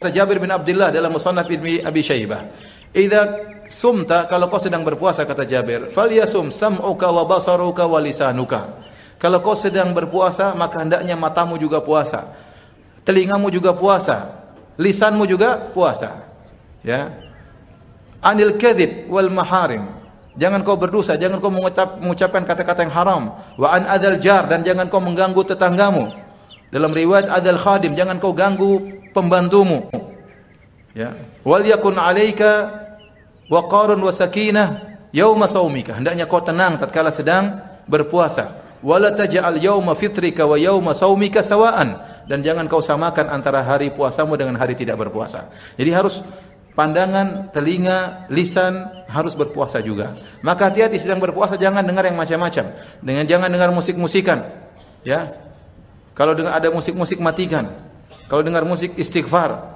kata Jabir bin Abdullah dalam Musannaf Ibnu Abi Syaibah, "Idza sumta kalau kau sedang berpuasa kata Jabir, falyasum sam'uka wa basaruka wa lisanuka." Kalau kau sedang berpuasa, maka hendaknya matamu juga puasa. Telingamu juga puasa. Lisanmu juga puasa. Ya. Anil kadhib wal maharim. Jangan kau berdosa, jangan kau mengucap, mengucapkan kata-kata yang haram. Wa an adal jar dan jangan kau mengganggu tetanggamu. Dalam riwayat adal khadim, jangan kau ganggu pembantumu. Ya. Wal yakun 'alaika waqarun wa sakinah yauma saumika. Hendaknya kau tenang tatkala sedang berpuasa. Wala taj'al yauma fitrika wa yauma saumika sawaan dan jangan kau samakan antara hari puasamu dengan hari tidak berpuasa. Jadi harus pandangan, telinga, lisan harus berpuasa juga. Maka hati-hati sedang berpuasa jangan dengar yang macam-macam. Dengan jangan dengar musik-musikan. Ya, kalau dengar ada musik-musik matikan. Kalau dengar musik istighfar.